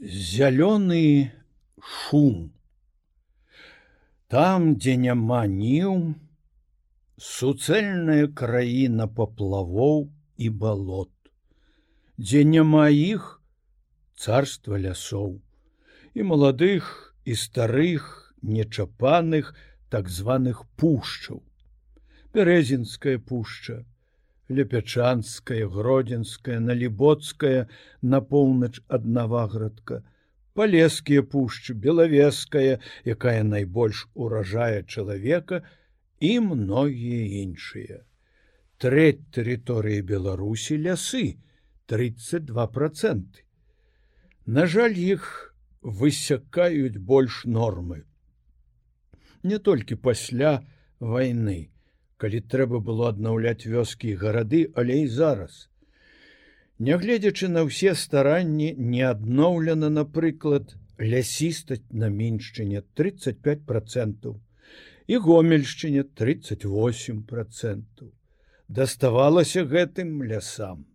зялёны шум. Там, дзе няма ніў, суцэльная краіна паплавоў і балот, дзе няма іх царства лясоў і маладых і старых нечапаных так званых пушчаў. Бярэзінская пушча, лепячанская, гродзенская, налібоцкая на поўнач ад наваградка, палескія пушчы, белавеская, якая найбольш уражае чалавека і многія іншыя. Трэць тэрыторыі Беларусі лясы 32 проценты. На жаль, іх высякаюць больш нормы. Не толькі пасля войны, калі трэба было аднаўляць вёскі і гарады, але і зараз. Нягледзячы на ўсе старанні не адноўлена, напрыклад, лясістаць на міншчыне 35 процентаў і гомельшчыне 38 процентаў. Даставалася гэтым лясам.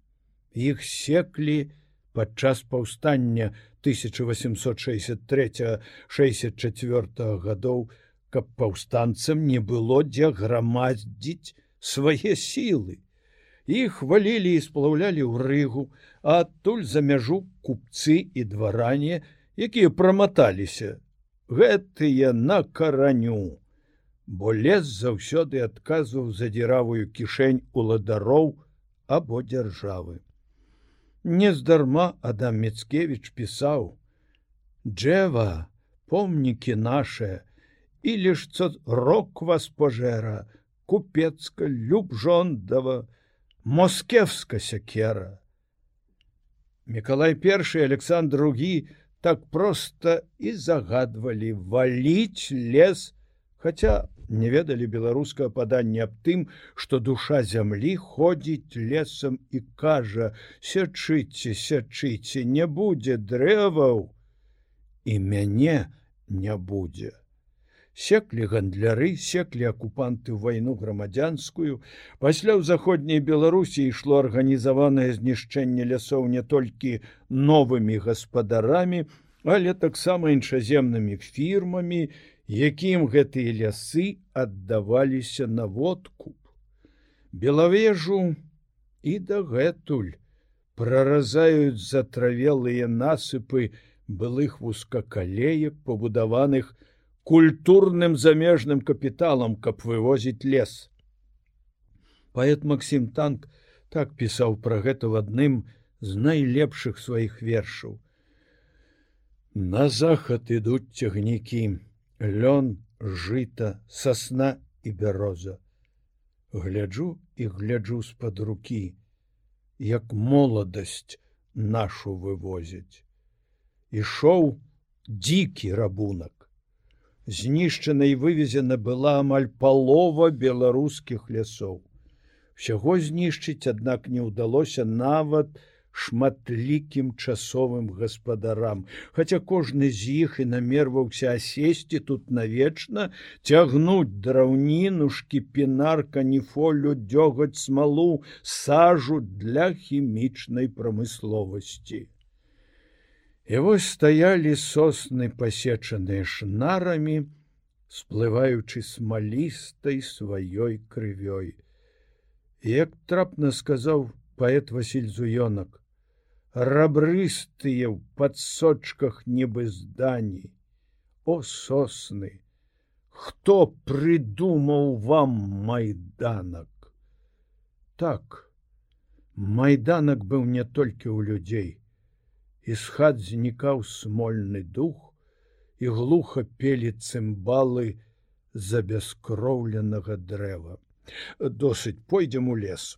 Іх секлі падчас паўстання 1863-64 гадоў, каб паўстанцам не было дзе грамадзіць свае сілы. Іх валілі і сплаўлялі ў рыгу, а адтуль за мяжу купцы і дваране, якія праматаліся, гэтыя на караню, бо лес заўсёды адказваў задзіравую кішэнь уладароў або дзяржавы. Нездарма Адам Мецкевич пісаў: Джева, помнікі нашыя, і лишь рок вас пожера, купецка, любжондава, москевска сякера. Миколай I Александр другі так просто і загадвалі валіць лес, хотя не ведалі беларускае паданне аб тым, што душа зямлі ходзіць лесам і кажа: сячыце, сячыце, не будзе дрэваў і мяне не будзе секлі гандляры секлі акупанты вайну грамадзянскую. Пасля ў заходняй беларусі ішло арганізаванае знішчэнне лясоў не толькі новымі гаспадарамі але таксама іншаземнымі фірмамі якім гэтыя лясы аддаваліся на водкуп. Белавежу і дагэтуль праразаюць затравелыя насыпы былых вузкакалеек пабудаваных на культурным замежным капіталам, каб вывозіць лес. Паэт Максім танк так пісаў пра гэта в адным з найлепшых сваіх вершаў. На захад ідуць цягнікі, лён, жыта, сасна і бяроза. Гляджу і гляджу з-пад рукі, як моладасць нашу вывозяць. Ішоў дзікі рабунак знішчана і вывезена была амаль палова беларускіх лясоў. Усяго знішчыць, аднак не ўдалося нават шматлікім часовым гаспадарам. Хаця кожны з іх і намерваўся асесці тут навечна, цягнуць драўніну, шкіпінар, каніфолю, дзёгаць смалу, сажу для хімічнай прамысловасці. І вось стаялі сосны пасечаныя шнарамі, сплываючы смалістай сваёй крывёй. Як трапна сказаў паэт Васіль Зуёнак, рабрыстыя ў падсочках нібы здані, О сосны, хто прыдумаў вам майданак? Так, майданак быў не толькі ў людзей, з хат знікаў смольны дух і глуха пелі цымбалы за бяскроўленага дрэва. Досыць пойдзем у лес.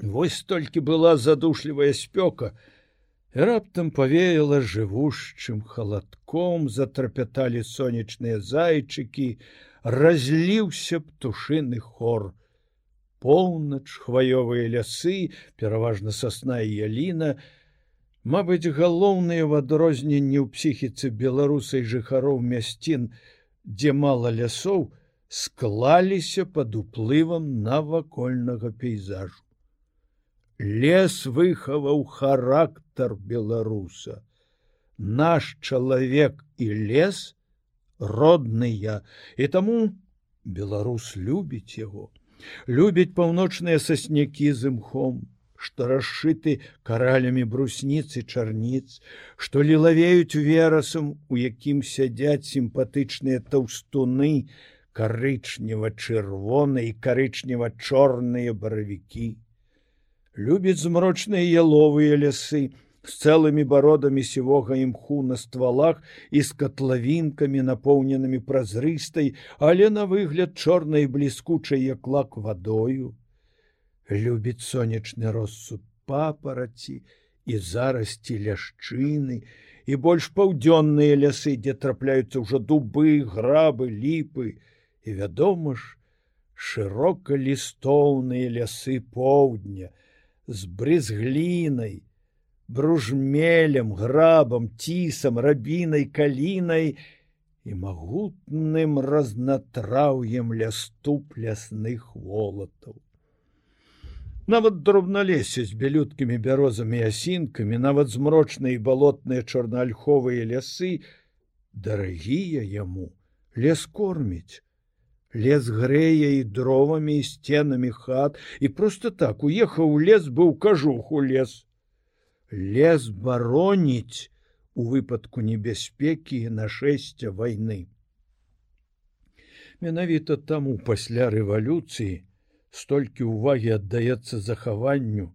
Вось толькі была задушлівая спёка, раптам павеяла жывушчым халадком, затрапяталі сонечныя зайчыкі, разліўся птушыны хор. Поўнач хваёвыя лясы, пераважна сасна і яліна, Мабыць, галоўныя в адрозненні ў псіхіцы беларусай жыхароў мясцін, дзе мала лясоў, склаліся пад уплывам навакольнага пейзажу. Лес выхаваў характар беларуса, наш чалавек і лес родныя і таму беларус любіць яго любіць паўночныя саснякі з імхом што расшыты каралямі брусніцы чарніц што лілавеюць верасам у якім сядзяць сімпатычныя таўстуны карычнева-чырвоныя і карычнева-чорныя баравікі. Любіць змрочныя яловыя лясы з цэлымі бародамі сівога імху на ствалах і з катлавінкамі напоўненымі празрыстай, але на выгляд чорнай бліскучай як лак вадою любіць сонечны россуд папараці і зарасці ляшчыны і больш паўдзённыя лясы, дзе трапляюцца ўжо дубы, грабы, ліпы і вядома ж, шырокалістоўныя лясы поўдня, з брызглінай, бружмелем, грабам, цісам, рабінай, калінай і магутным разнатраўем ляступ лясных волатаў. Нават дробналесе з бялюткімі бярозамі асінкамі, нават змрочныя і балотныя чорнаальховыя лясы, дарагія яму, лес корміць, лес грэе і дровамі і сценамі хат і просто так уехаў у лес быў кажух у лес. Лес бароніць у выпадку небяспекі нашэсця войны. Менавіта таму пасля рэвалюцыі столькі увагі аддаецца захаванню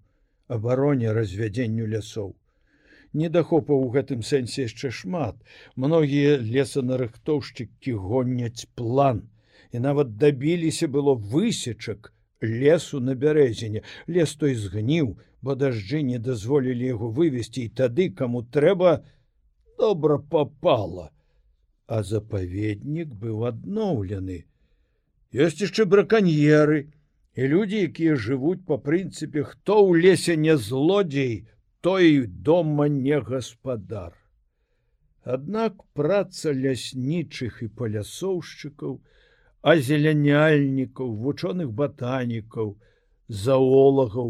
абароне развядзенню лясоў. Недахопа ў гэтым сэнсе яшчэ шмат. Многія лесанарыхтоўшчыкі гоняць план. І нават дабіліся было высечак лесу на бярэзіне. Лес той згніў бо дажджы не дазволілі яго вывесці і тады каму трэба добра попала а запаведнік быў адноўлены. Ёсць яшчэ браканьеры і людзі якія жывуць па прынцыпе хто ў лесе не злодзей той дома не гаспадар Аднак праца ляснічых і палясоўшчыкаў, азеляняльнікаў, вучоных батанікаў, заолагаў,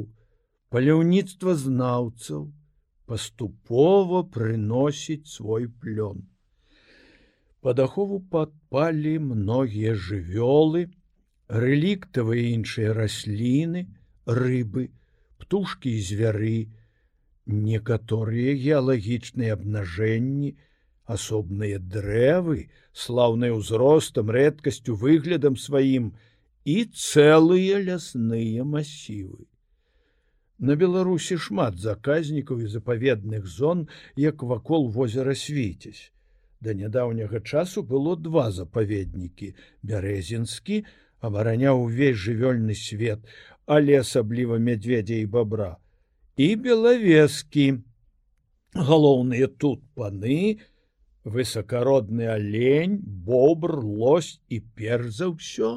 паляўніцтва знаўцаў паступова прыносіць свой плён. Падахову падпалі многія жывёлы, рэліктавыя іншыя расліны, рыбы, птушкі і звяры, некаторыя геалагічныя абнажэнні, асобныя дрэвы, слаўныя ўзростам рэдкасцю выглядам сваім і цэлыя лясныя масівы. На Беларусі шмат заказнікаў і запаведных зон, як вакол возера свіцесь. Да нядаўняга часу было два запаведнікі: бярэзінскі абараняў увесь жывёльны свет, але асабліва мядзведзя і бабра. І белавескі. Галоўныя тут паны, высокородны олень бобр лось і перш за ўсё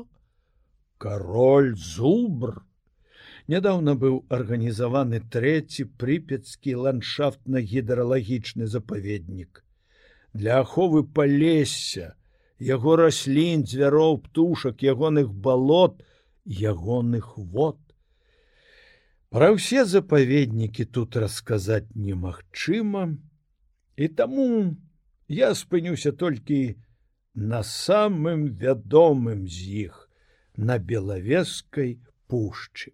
король зубр нядаўна быў арганізаваны трэці прыпецкі ландшафтна-гідралагічны запаведнік для аховы палесся яго раслін звяроў птушак ягоных балот ягоных вод Пра ўсе запаведнікі тут расказаць немагчыма і таму я спынюся толькі на самым вядомым з іх на белавескай пушчы.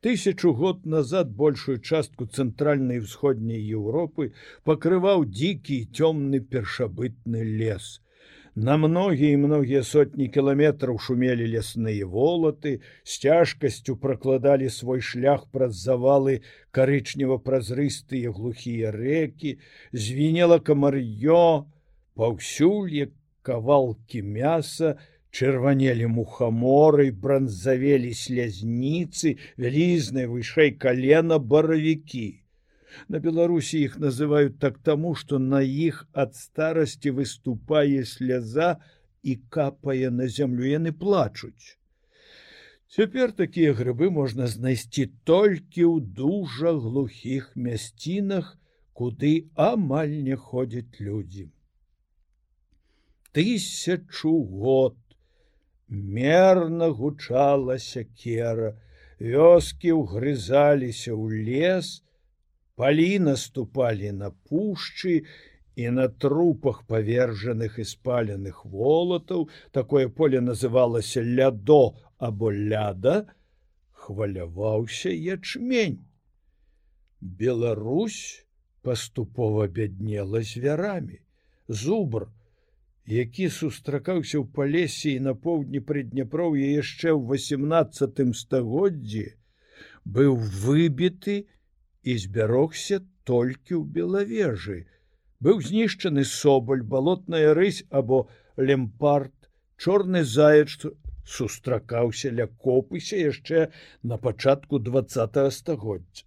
Тысячу год назад большую частку цэнтральнай усходняй Еўропы пакрываў дзікі цёмны першабытны лес. На многія і многія сотні кіламетраў шумелі лясныя волаты, з цяжкасцю пракладалі свой шлях праз завалы карычнева-празрыстыя глухія рэкі, звінела камар'ё, паўсюль як кавалкі мяса, чырванелі мухаморы, бранзавелі слязніцы, вялізныя вышэй калена баравікі. На Беларусі іх называют так таму, што на іх ад старасці выступае сляза і капае на зямлю яны плачуць. Цяпер такія грыбы можна знайсці толькі ў дужа глухіх мясцінах, куды амаль не ходзяць людзі. Тысячу год мерна гучала сякера, вёскі ўгрызаліся ў лес, палі наступалі на пушчы і на трупах павержаных і спаленых волатаў такое поле называлася лядо або ляда хваляваўся ячмень. Беларусь паступова бяднела звярамі. Зубр які сустракаўся ў палесе і на поўдні прыдняпроўя яшчэ ў 18 стагоддзі быў выбіты і збярогся толькі ў белавежы. Быў знішчаны соболь балотная рысь або лемпарт чорны заяц сустракаўся ля копыся яшчэ на пачатку два стагоддзя.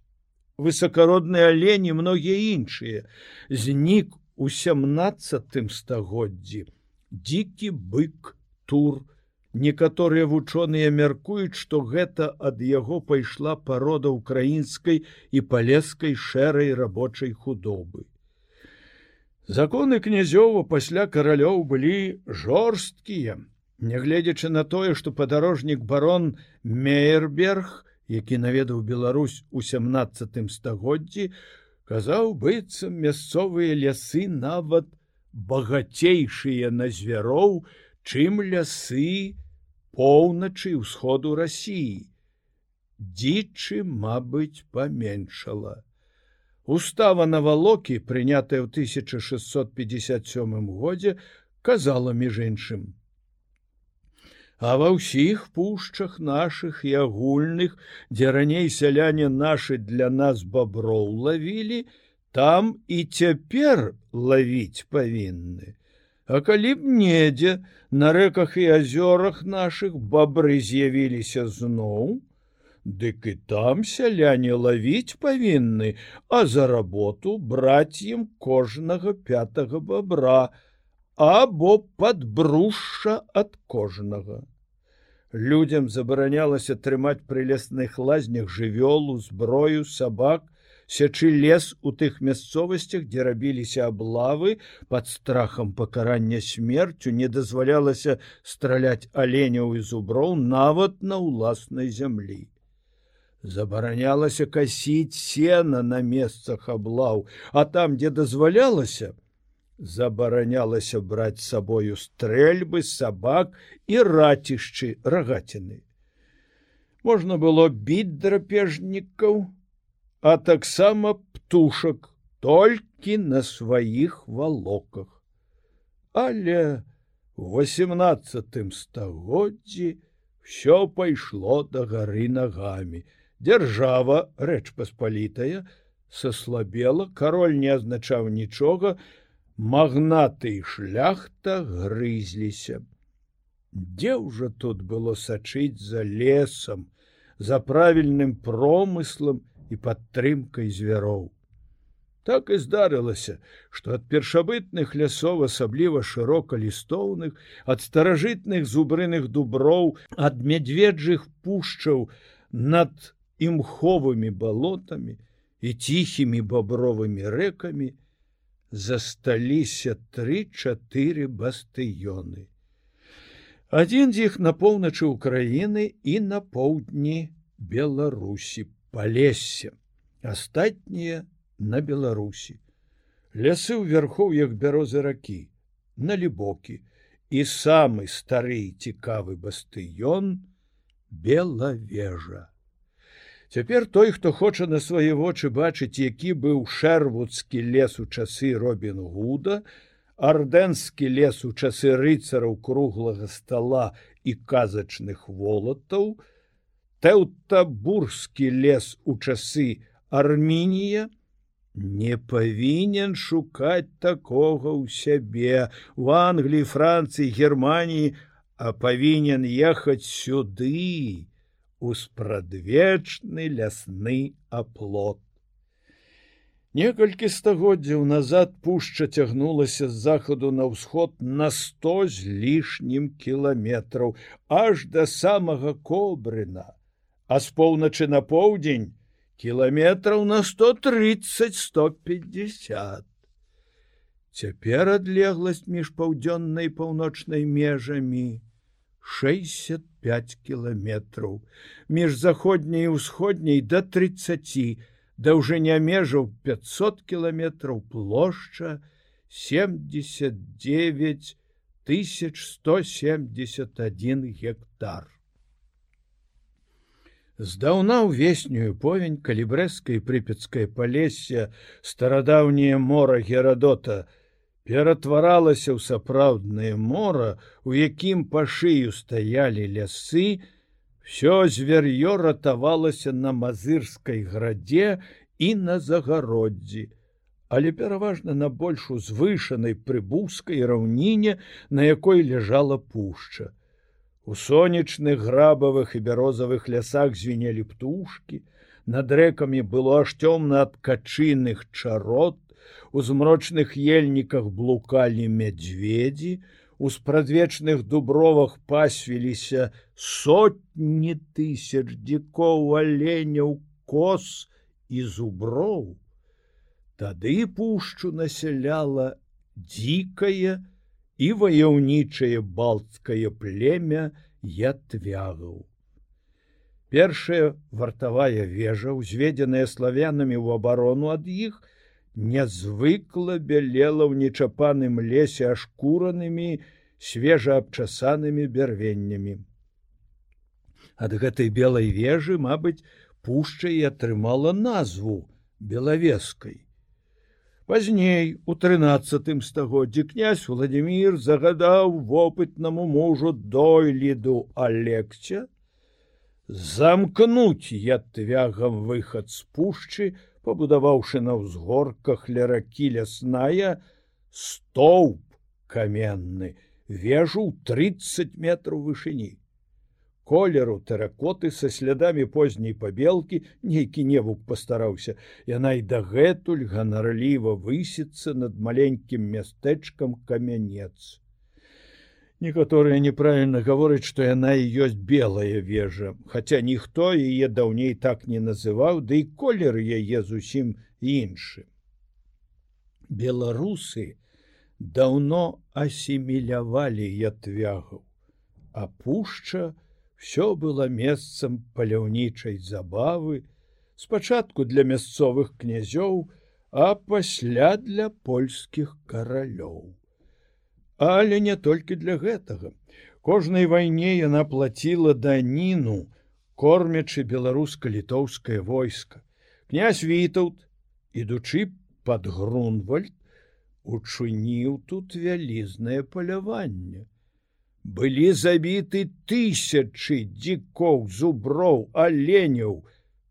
Высокародныя алені многія іншыя. Знік у сямнацатым стагоддзі. Дзікі бык тур некаторыя вучоныя мяркуюць што гэта ад яго пайшла парода украінскай і палескай шэрай рабочай худобы. Законы князёва пасля каралёў былі жорсткія нягледзячы на тое што падарожнік барон мейерберг які наведаў Беларусь у сямнацатым стагоддзі казаў быццам мясцовыя лясы нават багацейшыя на звяроў, чым лясы поўначы ўсходу рассіі. Дзічы, мабыць, паменшала. Устава на валокі, прынятая ў 1657 годзе, казала між іншым: А ва ўсіх пушчах наших і агульных, дзе раней сяляне нашы для нас баброў лавілі, там і цяпер лавіць павінны. А калі б недзе на рэках і азёрах наших бабры з'явіліся зноў, Дык і там сяляне лавіць павінны, а за работу браць ім кожнага пятага бабра, або падбрушша ад кожнага. Людям забаранялася трымаць пры лясных лазнях жывёлу зброю сабак сячы лес у тых мясцовасцях дзе рабіліся аблавы под страхам пакарання смерцю не дазвалялася страляць аленяў і зуброў нават на ўласнай зямлі. Забаранялася касіць сена на месцах аблаў а там дзе дазвалялася забаранялася браць сабою стрэльбы сабак і рацішчы рагаціны. Можна было біць драпежнікаў а таксама птушак толькі на сваіх валоках але восемнадцатым стагоддзі все пайшло да гары нагамі дзяржава рэч паспалітая саслабела кароль не азначаў нічога магнаты і шляхта грызліся. Дзе ўжо тут было сачыць за лесам, за правільным промыслам і падтрымкай звяроў. Так і здарылася, што ад першабытных лясоў асабліва шырока лістоўных, ад старажытных зубрыных дуброў, ад мядзведжых пушчаў над імховымі балотамі і ціхімі бабровымі рэкамі, засталіся тры-чатыры бастыёны. Адзін з іх на поўначы ўкраіны і на поўдні Беларусі палесе, астатнія на Беларусі. Лясы ў вярхоўях бярозы ракі, налібокі і самы стары цікавы бастыён белавежа. Цяпер той, хто хоча на свае вочы бачыць, які быў шэрвудскі лес у часы робін гуда, ардэнскі лес у часы рыцараў круглага стола і казачных волатаў, тэўтабурскі лес у часы армінія, не павінен шукаць такога ў сябе у Англіі, Францыі, Геррманіі, а павінен ехаць сюды у спрадвечны лясны аплот. Некалькі стагоддзяў назад пушча цягнулася з захаду на ўсход на сто з лішнім кіламетраў аж да самага кобрына, а з поўначы на поўдзень кіламетраў на 130-150. Цяпер адлегласць між паўдзённай паўночнай межамі 65 кіламетраў між заходняй і ўсходняй до 30 даўжыня межаў 500 кіламетраў плошча 79 1171 гектар. Здаўна ўвеснюю повень калібрэскай прыпецкае палессе старадаўняе мора герадота ператваралася ў сапраўднае мора, у якім па шыю стаялі лясы, всё звер'ё ратавалася на мазырскай градзе і на загароддзі, але пераважна на больш узвышанай прыбускай раўніне, на якой ляжала пушча. У сонечных грабавых і бярозавых лясах звенелі птушки, над рэкамі было аж цёмна ад качынных чарот, у змрочных ельніках блукалі мядзведзі, у спрадвечных дубровах пасвіліся сотні тысяч дзікоў аленяў кос і зуброў. Тады пушчу насяляла дзікая, і ваяўнічае балцкае племя ятвягаў. Першая вартавая вежа, узведзеная славянамі ў абарону ад іх, нязвыкла бялела ў нечапаным лесе ашкуранымі свежаабчасанымі бярвеннямі. Ад гэтай белай вежы, мабыць, пушча і атрымала назву белавескай. Пазней у трынаццатым стагоддзі князь Владимир загадаў вопытнаму мужу дойліду Алегча замкнуць ятвягам выхад з пушчы, пабудаваўшы на ўзгорках ля ракі лясная стоўп каменны, вежу 30 метров вышыні колеру тэракоты са слядамі позняй пабелкі нейкі невук пастараўся яна і дагэтуль ганарліва высіцца над маленькім мястэчкам камянец. Некаторыя неправільна гавораць што яна і ёсць белая вежа хаця ніхто яе даўней так не называў ды да і колер яе зусім іншы. Беларусы даўно асімілявалі ятвягаў а пушча все было месцам паляўнічай забавы спачатку для мясцовых князёў а пасля для польскіх каралёў. Але не толькі для гэтага. Кожнай вайне яна плаціла даніну кормячы беларуска-літоўскае войска. Князь вітаўт ідучы под грунвальд учыніў тут вялізнае паляванне былі забіты тысячи дзікоў зуброў аленяў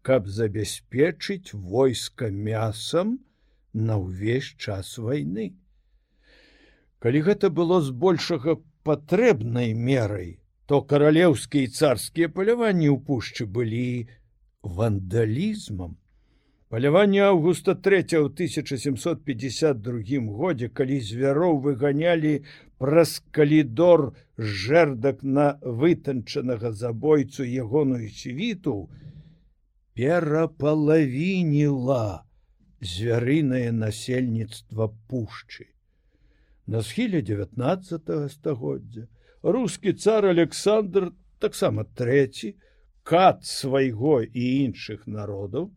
каб забяспечыць войска мясам на ўвесь час войны калі гэта было збольшага патрэбнай мерай то каралеўскія царскія паляванні ў пушчы былі вандалізмам. Паляванне августа 3 1752 годзе, калі звяроў выганялі праз калідор жэрдак на вытанчанага забойцу ягоную світу, перапалавініла звярынае насельніцтва пушчы. На схіле 19 стагоддзя рускі цар Александр таксама трэці, кат свайго і іншых народаў,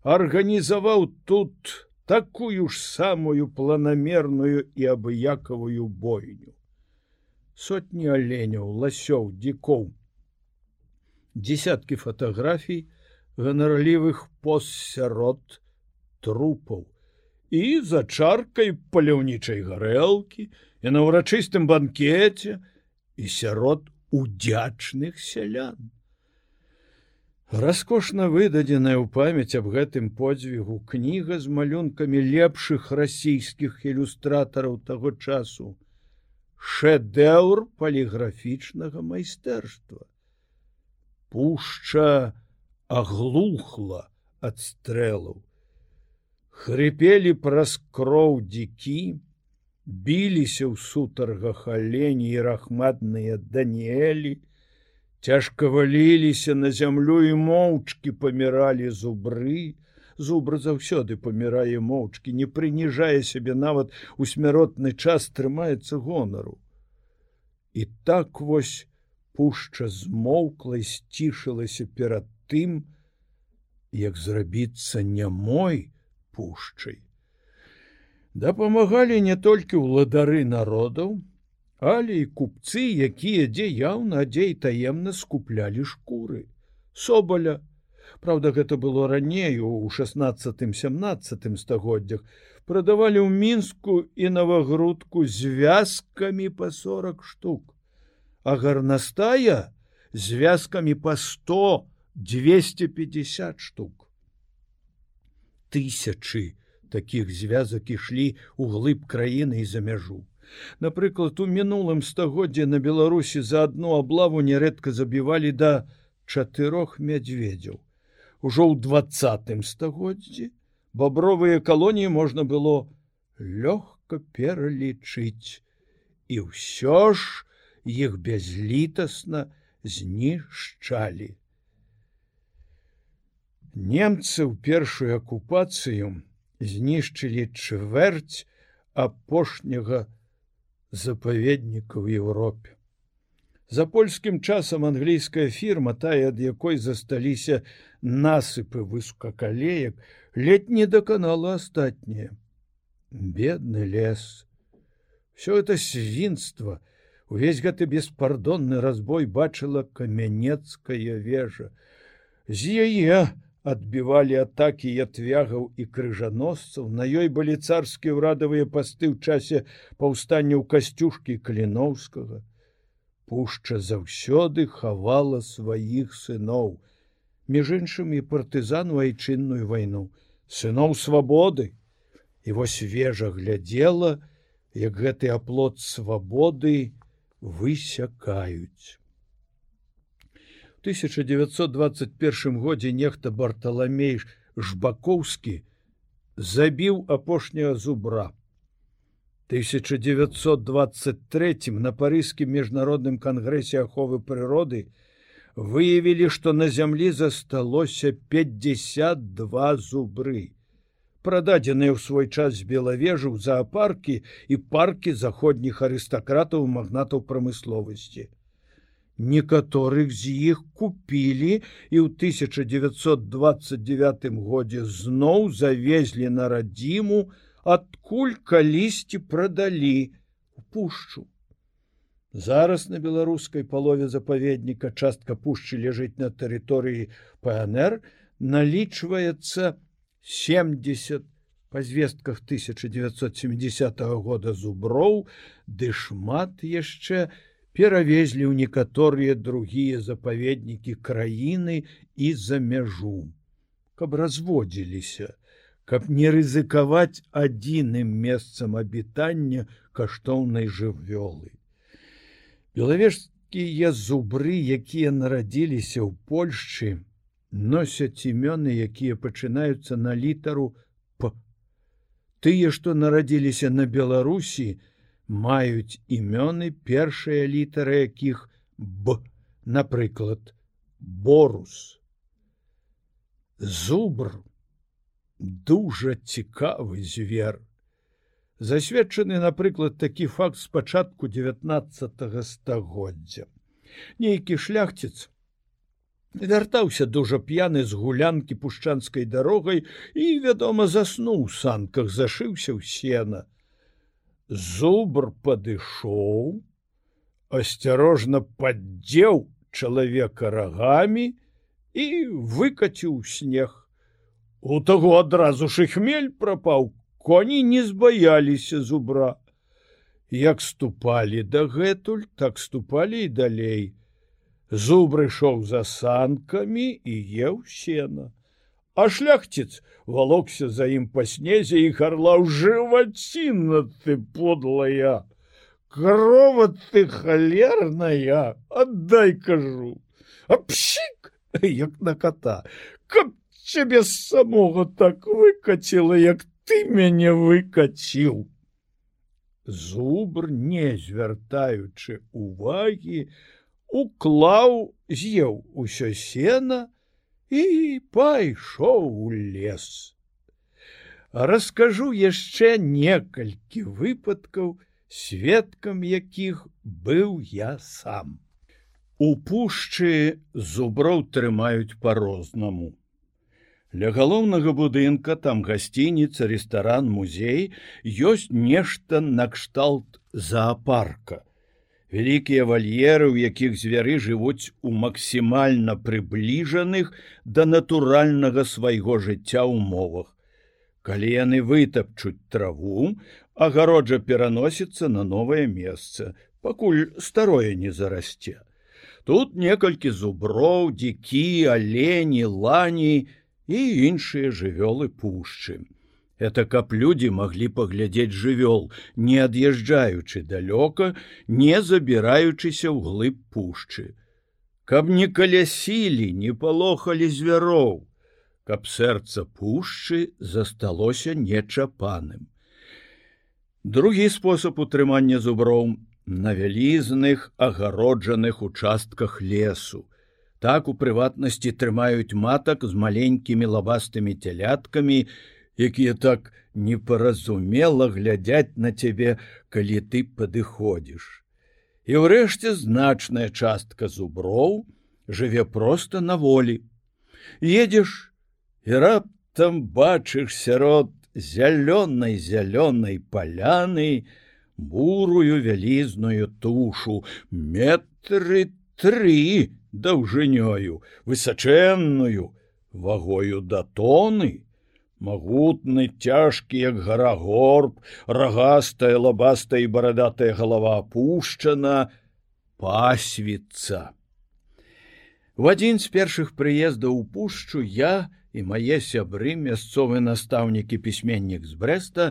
арганізаваў тут такую ж самую планамерную і абыякавую бойню. Сотні аленяў, ласёў, дзікоў, десяткі фатаграфій ганарлівых постсярод трупаў і за чаркай паляўнічай гарэлкі і на ўрачыстым банкеце і сярод удзячных сялян. Раскошна выдадзеная ў памяць аб гэтым подзвігу кніга з малюнкамі лепшых расійскіх ілюстратараў таго часу. Шэдэўр паліграфічнага майстэрства. Пушча аглухла ад стрэлаў. Хрыпелі праз кроў дзікі, біліся ў сутаргах алені і рахматныя даніэлі, Цяжка валіліся на зямлю і моўчкі паміралі зубры. Зубр заўсёды памірае моўчкі, не прыніжае сябе нават у смяротны час трымаецца гонару. І так вось пушча змоўкла сцішылася перад тым, як зрабіцца не мой пушчай. Дапамагалі не толькі ўладары народаў, але і купцы, якія дзе яўна адзей таемна скуплялі шкуры. Собаля, Праўда, гэта было раней у 16-17 стагоддзях, прадавалі ў мінску і навагрудку з вязкамі па 40 штук, а гарнастая з вязкамі па 100 250 штук. Тысячы такіх звязак ішлі ў глыб краіны і за мяжу. Напрыклад, у мінулым стагоддзе на Беларусі за адну аблаву нярэдка забівалі да чатырох мядзведзяў. Ужо ў двадцатым стагоддзі бабровыя калоніі можна было лёгка пералічыць. І ўсё ж іх бязлітасна знішчалі. Немцы ў першую акупацыю знішчылі чвэрць апошняга запаведніка ў Еўропе. За польскім часам англійская фірма, тая, ад якой засталіся насыпы высокакалеек, ледь не даканала астатняе. Бедны лес. Всё это свінства, увесь гэты беспардонны разбой бачыла камянецкая вежа. З яе адбівалі атакі ятвягаў і крыжаносцаў на ёй былі царскія ўрадавыя пасты ў часе паўстання ў касцюшкі каліноўскага пушча заўсёды хавала сваіх сыноў між іншым і партызану айчынную вайну сыноў свабоды і вось вежа глядзела як гэты аплот свабоды высякаюць 1921 годзе нехта барталамей жбакоўскі забіў апошняга зубра. 1923 на парыскім міжнародным кангрэсе аховы прыроды выявілі што на зямлі засталося 52 зубры прададзеныя ў свой час з белавежу зоапаркі і паркі заходніх арыстакратаў магнатаў прамысловасці некаторых з іх купілі і ў 1929 годзе зноў завезлі на радзіму, адкуль калісьці прадалі пушчу. Зараз на беларускай палове запаведніка частка пушчы ляжыць на тэрыторыі ПНР налічваецца 70 па звестках 1970 года зуброў, ды шмат яшчэ, перавезлі ў некаторыя другія запаведнікі краіны і за мяжу, каб разводзіліся, каб не рызыкаваць адзіным месцам абітання каштоўнай жывёлы. Белавежскія зубры, якія нарадзіліся ў Польшчы, носяць імёны, якія пачынаюцца на літару п. Тыя, што нарадзіліся на Беларусі, маюць імёны першыя літары якіх б напрыклад борус зубр дужа цікавы звер. Засведчаны напрыклад такі факт з пачатку 19 стагоддзя. Нейкі шляхціц вяртаўся дужа п'яны з гулянкі пушчанскай дарогай і вядома заснуў санках зашыўся ў сена зубр падышоў, асцярожна паддзеў чалавека рагамі і выкаціў снег. У таго адразу ж і хмель прапаў, коні не збаяліся зубра. Як ступалі дагэтуль, так ступалі і далей. Зубры ішоў за санкамі і еў сена а шляхціц волокся за ім па снезе і харлаў жываціна ты подлая! Корова ты халерная отдай кажу! Апсік як на кота каб цябе самога так выкаціла як ты мяне выкаціў зубр не звяртаючы увагі уклаў з'еў усё сена і пайшоў у лес. Раскажу яшчэ некалькі выпадкаў, сведкам якіх быў я сам. У пушчы зуброў трымаюць по-рознаму. Ля галоўнага будынка там гасцініца, рэстаран, музей ёсць нешта накшталт зоапарка. Вялікія вальеры, у якіх звяры жывуць у максімальна прыбліжаных да натуральнага свайго жыцця умовах. Калі яны вытапчуць траву, агароджа пераносіцца на новае месца, пакуль старое не зарасце. Тут некалькі зуброў, дзікі, алені, лані і іншыя жывёлы пушчы. Это каб людзі маглі паглядзець жывёл, не ад'язджаючы далёка, не забіраючыся ў глыб пушчы. Каб не калясілі, не палохалі звяроў, каб сэрца пушчы засталося нечапаным. Другі спосаб утрымання зуброў на вялізных агароджаных участках лесу. Так у прыватнасці трымаюць матак з маленькімі лабастымі цяляткамі, якія так непаразумела глядяць на цябе, калі ты падыходзіш. І ўрэшце значная частка зуброў жыве проста на волі. Едзеш і раптам бачыш сярод зялёнай зялёнай паляны, бурую вялізную тушу метры тры даўжынёю высачэнную вагою да тоны магутны цяжкі як гара горб рагастая лабастая і барадатая галава опушчана пасвіца в адзін з першых прыездаў у пушчу я і мае сябры мясцовы настаўнікі пісьменнік з брэста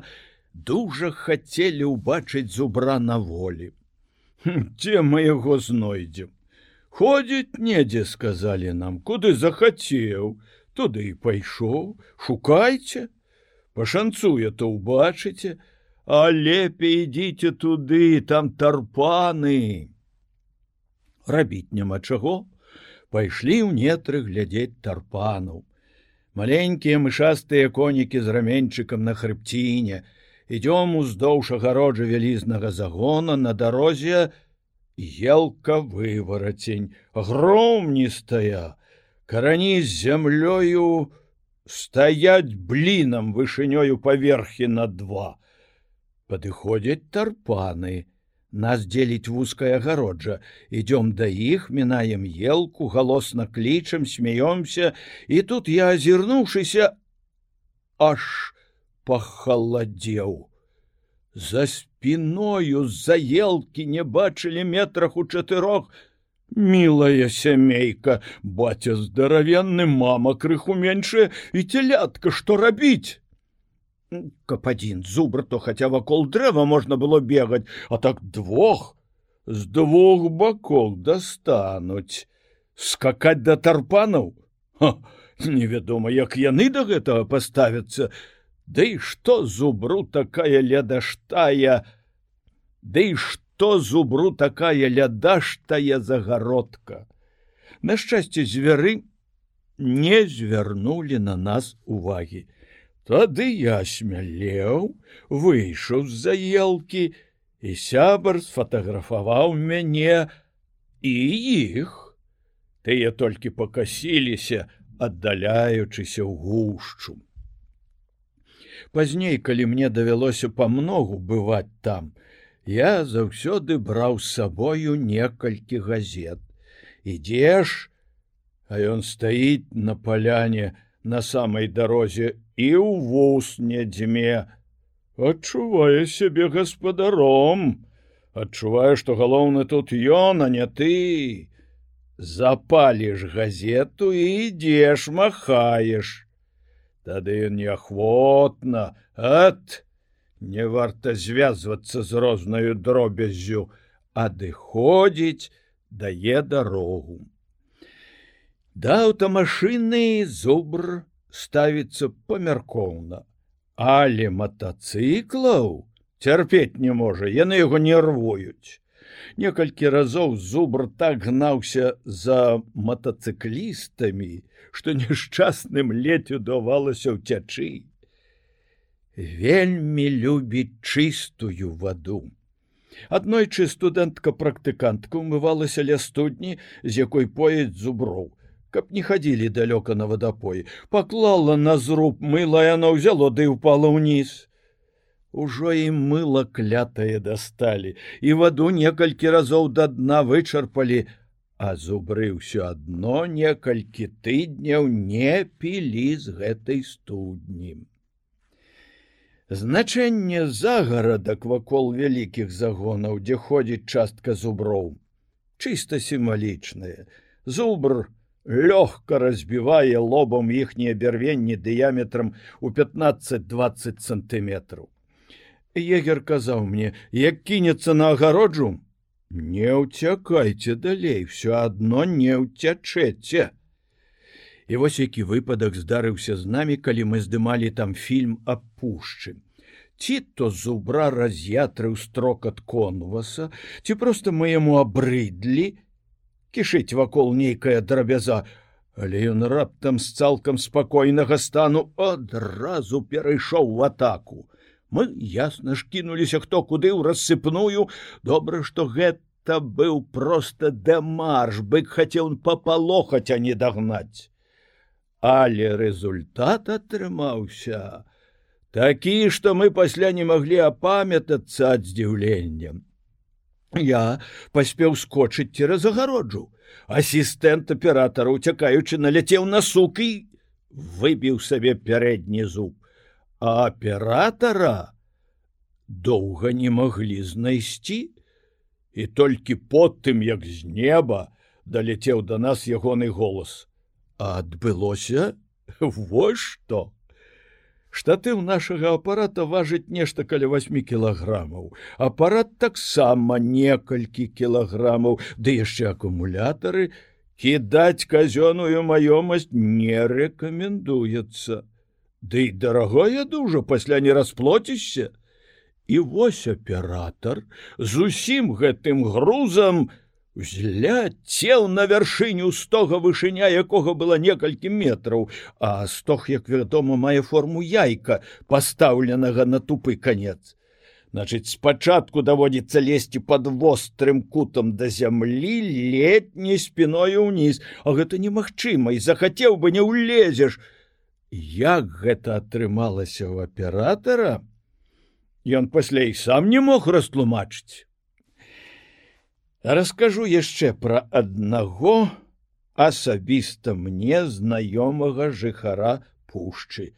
дужа хацелі ўбачыць зубра на волі. Дзе мы яго знойдзем? Ходзіць недзе сказалі нам куды захацеў туды і пайшоў шукайце пашанцуе то ўбачыце а лепей ідзіце туды там тарпаны! Рабіць няма чаго пайшлі ў нетры глядзець тарпанаў. Маленькія мышастыя конікі з раменьчыкам на хрыбціне ідём уздоўж агароджа вялізнага загона на дарозе елка выварацень гром не стая карані з зямлёю стаять блінам вышынёю паверхі на два. Падыходзяць тарпаны нас дзеліць вузкая агароджа ідём да іх мінаем елку галосна клічам смеёмся. І тут я азірнуўшыся аж пахаладзеў за спіною з-за елкі не бачылі метрах у чатырох милая сямейка батя здаравенны мама крыху меншая і телятка что рабіць каб адзін зубр то хаця вакол дрэва можна было бегаць а так двух з двух бакоў дастануць скакаць да тарпанаў невядома як яны да гэтага паставяцца. Ды да што зубру такая ледаштая Ды да што то зубру такая лядаштая загародка. На шчасце звяры не звярнулі на нас увагі. Тады я смялеў, выйшаў з-за елкі, і сябар сфатаграфаваў мяне і іх. Тыя толькі пакасіліся, аддаляючыся ў гушчу. Пазней, калі мне давялося памногу бываць там, я заўсёды браў з сабою некалькі газет. Ідзеш а ён стаіць на паляне на самай дарозе і ў вус не дзьме. Адчувае сябе гаспадаром адчуваю што галоўны тут ён а не ты. Запаліш газету і ідзеш махаеш. Тады ён неахвотна ат не варта звязвацца з рознаю дробяззю, адыходзіць, дае дарогу. Да аўтамашыны зубр ставіцца памяркоўна, але матацыклаў цярпець не можа, яны яго нервуюць. Некалькі разоў зубр так гнаўся за матацыклістамі, што няшчасным ледь удавалася ўцячы вельмі любіць чыстую ваду. Аднойчы студэнтка практыкантка умывалася ля студні, з якой пояць зуброў. каб не хадзілі далёка на вадапой, паклала на зруб мыла яно ўзяло ды ўпала ўніз. Ужо і мыла клятае дасталі, і ваду некалькі разоў да дна вычарпалі, а зубры ўсё адно некалькі тыдняў не пілі з гэтай студні. Значэнне загарадак вакол вялікіх загонаў, дзе ходзіць частка зуброў, чыста сімвалічнае. Зубр лёгка разбівае лобам іхнія бярвенні дыяметрам у 15-20 сантыметраў. Егер казаў мне, як кінецца на агароджу, не ўцякайце далей, все адно не ўцячэце. І вось які выпадак здарыўся з намі, калі мы здымалі там фільм аб пушчы. Ці то зубра раз'ятрыў строк ад конваса, ці проста мы яму абрыдлі, кішыць вакол нейкая драбяза, але ён раптам з цалкам спакойнага стану адразу перайшоў в атаку. Мы ясна ж кінуліся хто куды ў рассыпную, добра, што гэта быў проста дэмарш, бык хацеў папалохаць, а не дагнаць. Але результат атрымаўся такі што мы пасля не маглі апамятацца ад здзіўленнем я паспеў скочыць цераз агароджу асістэнт аператара уцякаючы наляцеў на сукі выбіў сабе пярэдні зуб. А аператара доўга не маглі знайсці і толькі потым як з неба даляцеў да нас ягоны голас адбылося вось што штатыў нашага апарата важыць нешта каля 8 кілаграмаў. Апарат таксама некалькі кілаграмаў ды яшчэ акумулятары. Кідаць казённую маёмасць не рэкамендуецца. Ды і дарагое дужа пасля не расплоцішся. І вось аператор з усім гэтым грузам не Узляцел на вяршыню стога вышыня якога было некалькі метраў, а стог, як вядома, мае форму яйка, пастаўленага на тупы канец. Значыць, спачатку даводзіцца лезці под вострым кутам да зямлі летняй спіною ўніз, а гэта немагчыма і захацеў бы не ўлезеш. Як гэта атрымалася ў аператара? Ён пасля і сам не мог растлумачыць расскажу яшчэ пра аднаго асабіста мне знаёмага жыхара пушчы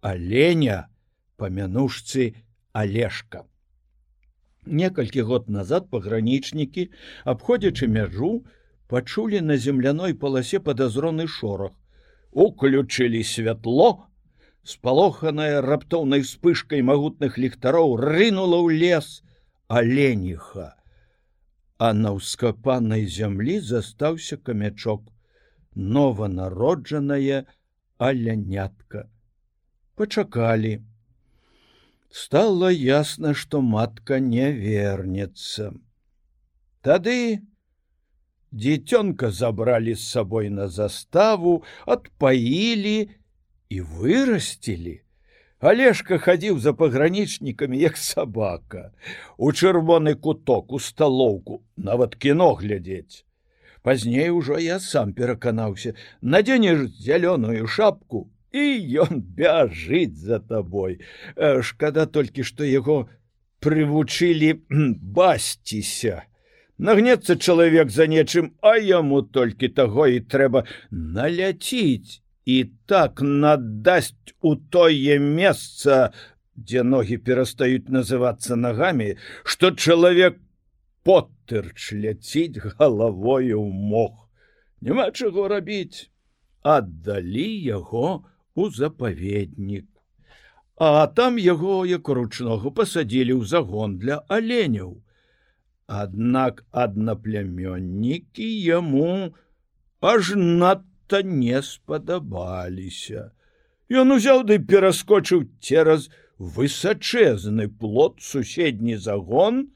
аленя памянушцы алешка. Некалькі год назад пагранічнікі абходзячы мяжу пачулі на земляной паласе падазроны шорах. Уключылі святло спалоханая раптоўнай вспышкай магутных ліхтароў рынула ў лес аленіха а на ўскапанай зямлі застаўся камячок нованароджаная алянятка. Пачакалі. Стало ясна што матка не вернецца. Тады дзіцёнка забралі з сабой на заставу адпаілі і вырасцілі Алешка хадзіў за пагранічнікамі як сабака. У чырвоны куток у сталоўку нават кіно глядзець. Пазней ужо я сам пераканаўся. Надзенеш зялёную шапку і ён бяжыць за табой. Э, шкада толькі што яго прывучылі басціся. Нагнецца чалавек за нечым а яму толькі таго і трэба наляціць і так надасць у тое месца, дзе ногі перастаюць называцца нагамі, што чалавек поттырч ляціць галавою ў мох. Няма чаго рабіць, аддалі яго у запаведнік. А там яго як ручногу пасадзілі ў загон для аленяў. Аднак аднаплямённікі яму аж над нешта не спадабаліся. Ён узяў ды пераскочыў цераз высачэзны плод суседні загон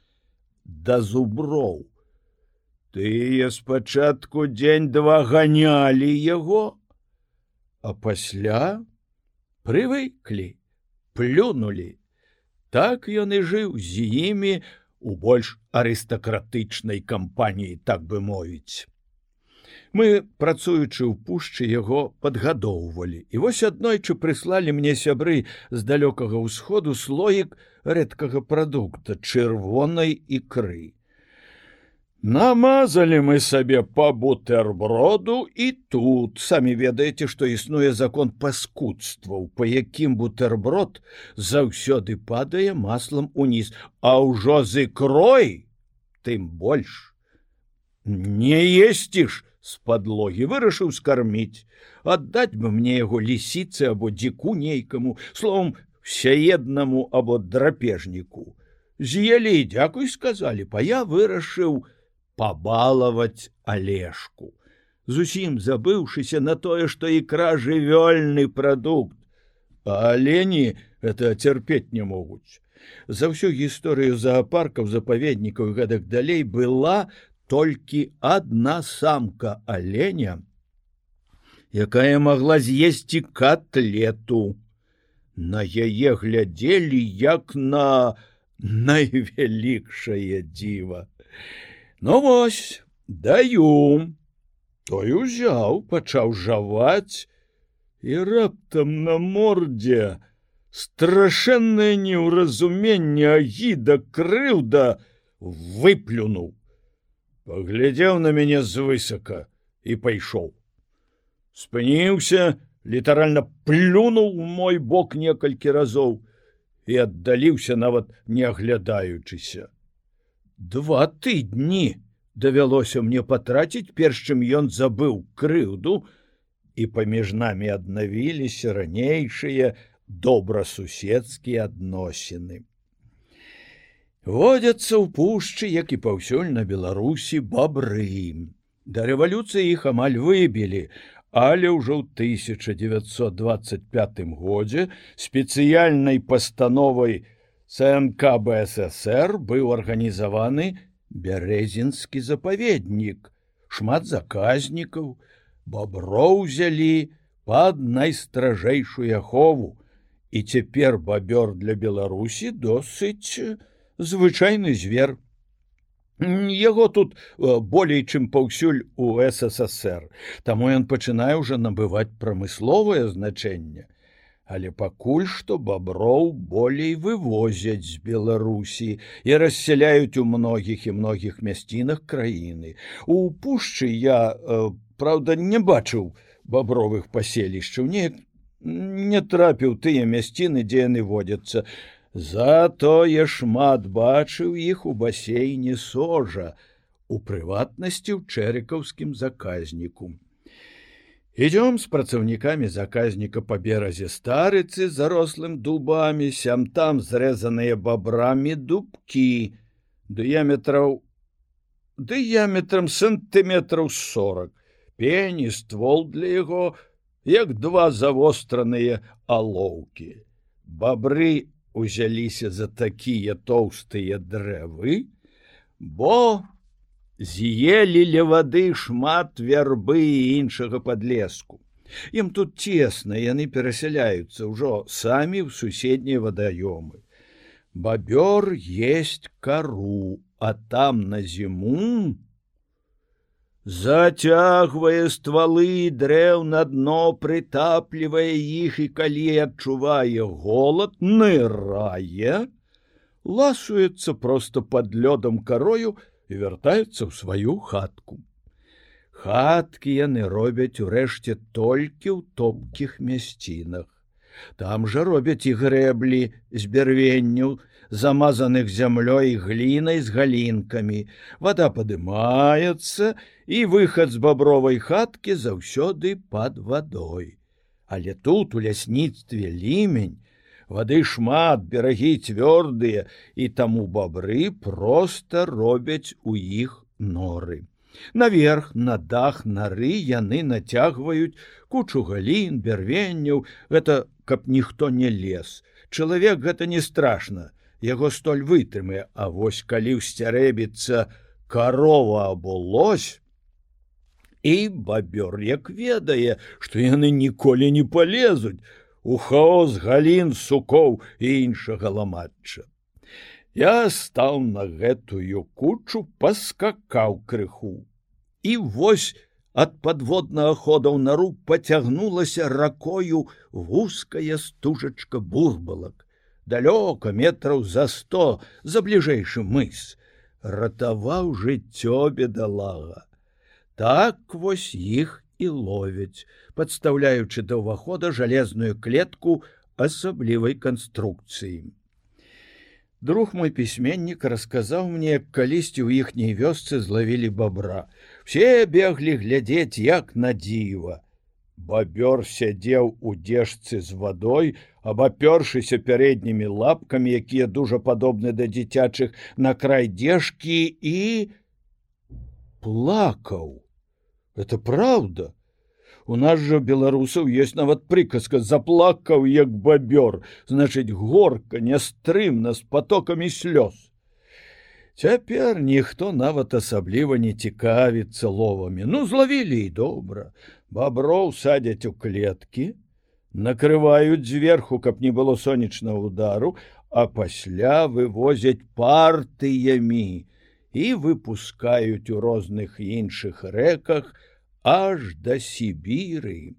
да зуброў. Тыя спачатку дзень-два ганялі яго, а пасля прывыклі, плюнулі. Так ён і жыў з імі у больш арыстакратычнай кампаніі, так бы мовіць. Мы, працуючы ў пушчы яго падгадоўвалі. І вось аднойчы прыслалі мне сябры з далёкага ўсходу слоік рэдкага прадукта чырвонай ікры. Намазалі мы сабе па бутерброду і тут самі ведаеце, што існуе закон паскудстваў, па якім бутерброд заўсёды падае маслам уніз, а ўжо з ікрой тым больш. Не есціш з падлогі вырашыў скарміць, аддаць бы мне яго лісіцы або дзіку нейкаму, словом всееднаму або драпежніку. З'елі і дзякуй сказалі, па я вырашыў, пабалаваць алешку зусім забыўшыся на тое што ікра жывёльны прадукт алені это цярпець не могуць за ўсю гісторыю заапаркаў запаведнікаў гэтак далей была толькі адна самка аленя якая магла з'есці котлету. На яе глядзелі як на найвялікшае дзіва. Ну вось даю. Той узяў пачаў жаваць і раптам на мордзе страшэннае неўразуменне агіда крыўда выплюнуў паглядзеў на мяне звысака і пайшоў спыніўся літаральна плюнуў мой бок некалькі разоў і аддаліўся нават не аглядаючыся два тыдні давялося мне патраціць перш чым ён забыў крыўду і паміж намі аднавіліся ранейшыя добрасуседскія адносіны водзяцца ў пушчы як і паўсюль на беларусі бабры да рэвалюцыі іх амаль выбілі але ўжо ў 1925 годзе спецыяльнай пастановай у ЦНК БССР быў арганізаваны бярэзінскі запаведнік, шмат заказнікаў, боброў узялі пад найстражэйшую ахову. І цяпер бабёр для Беларусі досыць звычайны звер. Яго тут болей, чым паўсюль у ССР, Таму ён пачынае ўжо набываць прамысловае значэнне. Але пакуль што баброў болей вывозяць з беларусі і рассяляюць у многіх і многіх мясцінах краіны. У пушчы я э, праўда не бачыў бабровых паселішчаў не не трапіў тыя мясціны дзе яны водзяцца затое шмат бачыў іх у басейне сожа у прыватнасці ў чэрыкаўскім заказніку. Ідём з працаўнікамі заказніка па беразе старыцы зарослым дубамі сям там зрэзаныя бабрамі дубкі дыяметраў дыяметрам сантыметраў сорок пені ствол для яго як два завостраныя алоўкі. Бабры узяліся за такія тоўстыя дрэвы бо з'елі ля вады шмат вярбы і іншага подлеску. Ім тут цесна яны перасяляюцца ўжо самі ў суседнія вадаёмы. Бабёр есть кару, а там на зіму зацягвае ствалы дрэў на дно прытаплівае іх і калі адчувае голод нырае, ласуецца просто под лёдам карою, і вяртаюцца ў сваю хатку. Хаткі яны робяць урэшце толькі ў топкіх мясцінах. Там жа робяць і грэблі з бярвенняў, замазаных зямлёй глінай з галінкамі. Вада падымаецца і выхад з бабровай хаткі заўсёды пад вадой. Але тут у лясніцтве лімень вады шмат берагі цвёрдыя і таму бабры просто робяць у іх норы наверх на дах нары яны нацягваюць кучу галін бярвенняў гэта каб ніхто не лез чалавек гэта не страшно яго столь вытрымае а вось калі ўсцярэбіцца карова або лось і бабёр як ведае што яны ніколі не полезуць у хаос галін сукоў і іншага ламатча. Я стаў на гэтую кучу паскакаў крыху. І вось ад падводнага хода ў нару пацягнулася ракою вузкая стужачка бурбалак далёка метраў за сто за бліжэйшы мыс. Ратаваў жыццё бедалага так вось іх і ловяць подстаўляючы да ўвахода жалезную клетку асаблівай канструкцыі. Друг мой пісьменнік расказаў мне калісьці ў іхняй вёсцы злавілі бабра. Все беглі глядзець як на дзіва бабёр сядзеў у дзежцы з вадой абапёршыся пярэднімі лапкамі якія дужа падобны да дзіцячых на край дзежкі і плакаў. Это праўда У нас жа беларусаў ёсць нават прыказка заплакаў як бабёр, значыць горка нястрымна з потокамі слёз. Цяпер ніхто нават асабліва не цікавіцца ловамі, ну злавілі і добра. Баброў садзяць у клеткі, накрываюць зверху, каб не было сонечнага удару, а пасля вывозяць партыямі і выпускаюць у розных іншых рэках, аж да Сібіры.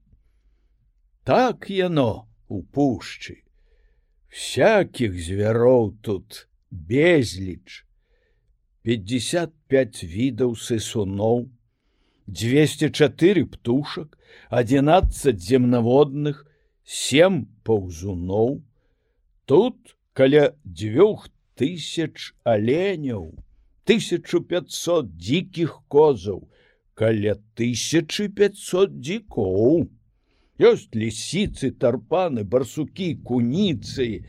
Так яно у пушчы. Всякіх звяроў тут безліч. 55 відаў сысуноў, 204 птушак, 11 земнаводных, сем паўзуноў. Тут каля дзвюх тысяч аленяў, 1500 дзікіх козаў, каля 1500 дзікоў. Ёсць лісіцы, тарпаны, барсукі, куніцы.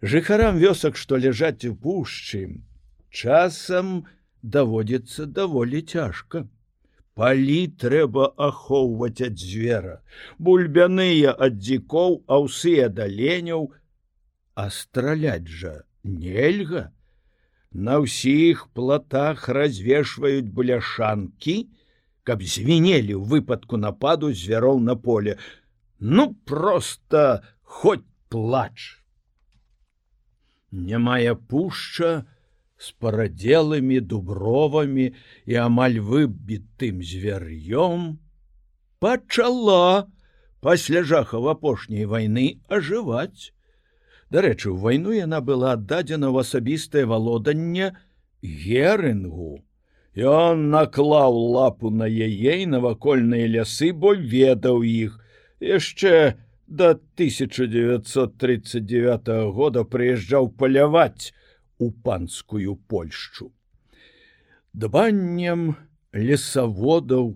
Жыхарам вёсак, што ляжаць у пушчы, часам даводзіцца даволі цяжка. Палі трэба ахоўваць ад звера, бульбяныя ад дзікоў, аўсы ад аленяў, а страляць жа нельга. На ўсіх платах развешваюць бляшанкі, каб звенелі ў выпадку нападу звяроў на поле ну просто хоть плач нямая пушча с парадзелымі дубровамі і амаль выбітым звер'ём пачала пасля жахаў апошняй вайны ажываць дарэчы у вайну яна была аддадзена ў асабістае валоданне герынгу Ён наклаў лапу на яе і навакольныя лясы, бо ведаў іх. яшчэ до 1939 года прыязджаў паляваць у панскую Польшчу. Дбаннем лесаводаў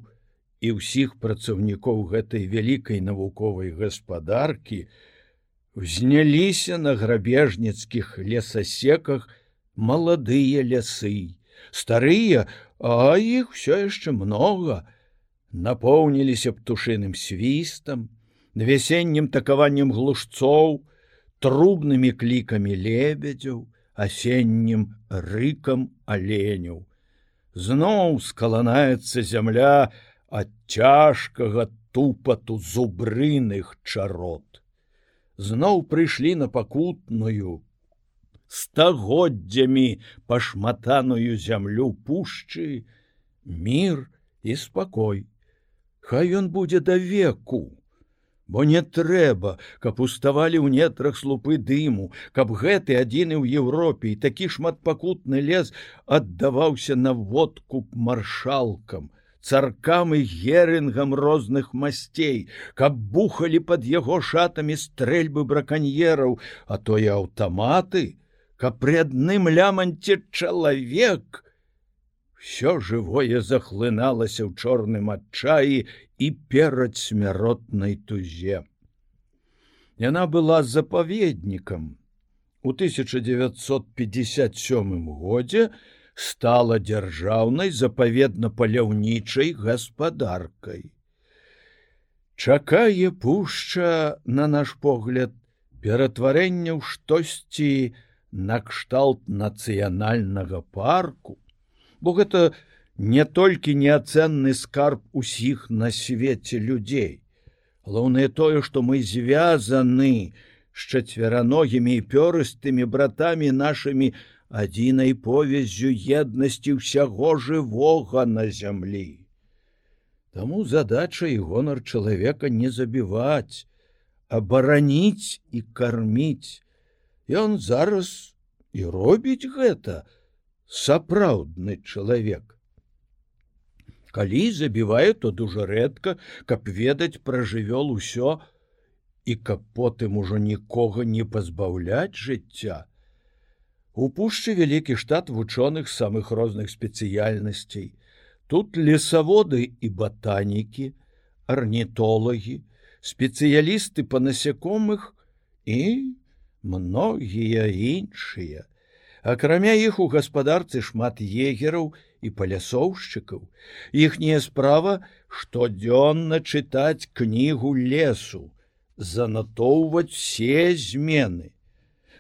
і ўсіх працаўнікоў гэтай вялікай навуковай гаспадаркі узняліся на грабежніцкіх лесасеках маладыя лясы, старыя, а іх все яшчэ много напоўніліся птушыным свістам вясеннім такаваннем глушцоў трубнымі клікамі лебедзяў асеннім рыкам аленяў. Зноў скаланаецца зямля ад цяжкага тупату зубрыных чарот. Зноў прыйшлі на пакутную стагоддзямі пашматаную зямлю пушчы мир і спакой. Хай ён будзе да веку бо не трэба каб уставалі ў нетрах слупы дыму каб гэты адзіны ў Еўропе і такі шматпакутны лес аддаваўся на водку маршалкам царкам і герынгам розных масцей, каб бухалі пад яго шатамі стрэльбы браканьераў, а то і аўтаматы, каб пры адным ляманце чалавек все жывое захлыналася ў чорным адчаі і перад смяротнай тузе. Яна была запаведнікам. У 1957 годзе стала дзяржаўнай запаведна-паляўнічай гаспадаркай. Чакае пушча, на наш погляд, ператварэння ў штосьці, накшталт нацыянальнага парку, бо гэта не толькі неацэнны скарб усіх на свеце людзей. Галоўнае тое, што мы звязаны з чацвераногімі і пёрыстымі братамі нашымі адзінай повяззю еднасці ўсяго жывога на зямлі. Таму задача і гонар чалавека не забіваць, абараніць і карміць. Ён зараз і робіць гэта сапраўдны чалавек. Калі забівае, то дужа рэдка, каб ведаць пра жывёл усё і каб потым ужо нікога не пазбаўляць жыцця. У пушчы вялікі штат вучоных самых розных спецыяльнасцей. Тут лесаводы і батанікі, арнітолагі, спецыялісты па насякомых і многія іншыя. Акрамя іх у гаспадарцы шмат егераў і палясоўшчыкаў. Іхняя справа штодзённа чытаць кнігу лесу, занатоўваць все змены.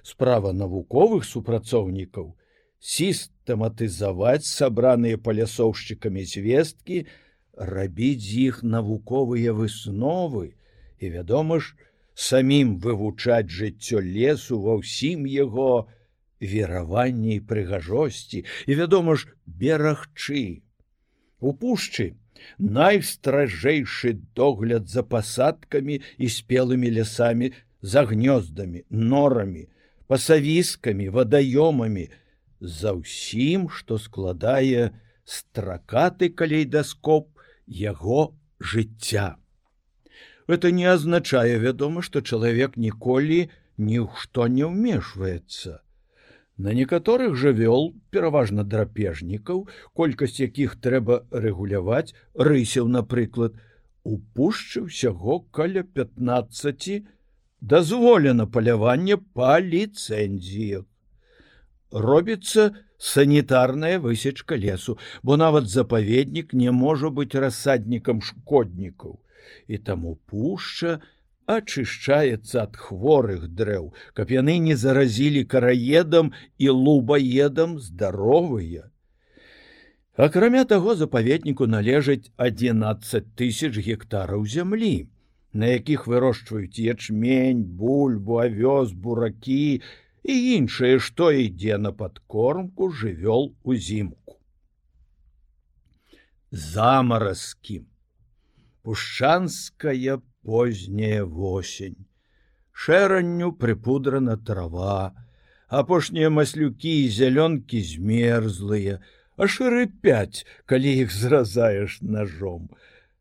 Справа навуковых супрацоўнікаў сістэматызаваць сабраныя палясоўшчыкамі звесткі, рабіць з іх навуковыя высновы і, вядома ж, самім вывучаць жыццё лесу ва ўсім яго вераванні і прыгажосці і, вядома ж, берагчы. У пушчы найстражэйшы догляд за пасадкамі і спелымі лясамі за гнёздамі, норамі, пасавіскамі, вадаёмамі, за ўсім, што складае стракаты калейдаскоп яго жыцця. Это не азначае, вядома, што чалавек ніколі ні ў што не ўмешваецца. На некаторых жывёл, пераважна драпежнікаў, колькасць якіх трэба рэгуляваць, рысеў, напрыклад, у пушчы ўсяго каля 15 дазволена паляванне па ліцэнзіях. Робіцца санітарная высечка лесу, бо нават запаведнік не можа быць рассаднікам шкоднікаў. І таму пушча, ачышчаецца ад хворых дрэў, каб яны не заразілі караедам і лубаедам здаровыя. Акрамя таго запаведніку належыць 11 тысяч гектараў зямлі, на якіх вырошчваюць ячмень, бульбу, авёс, буракі і іншае, што ідзе на падкормку жывёл узімку. Замаразкі. Пушчанская позняя восень. Шэранню прыпудрана трава, апошнія маслюкі і зялёнкі змерзлыя, а шыры пяць, калі іх зразаеш ножом,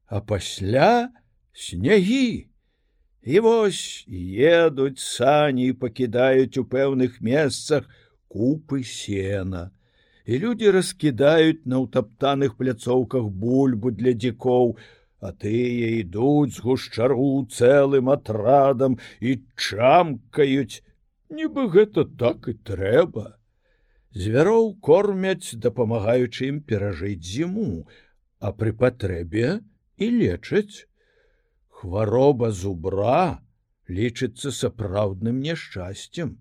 а пасля снегі. І вось едуць сані пакідаюць у пэўных месцах купы сена. І людзі раскідаюць на ўтаптаных пляцоўках бульбу для дзікоў, а тыя ідуць з гушчару цэлым атрадам і чамкаюць, нібы гэта так і трэба. Звяроў кормяць, дапамагаючы ім перажыць зіму, а пры патрэбе і лечаць. Хвароба зубра лічыцца сапраўдным няшчасцем.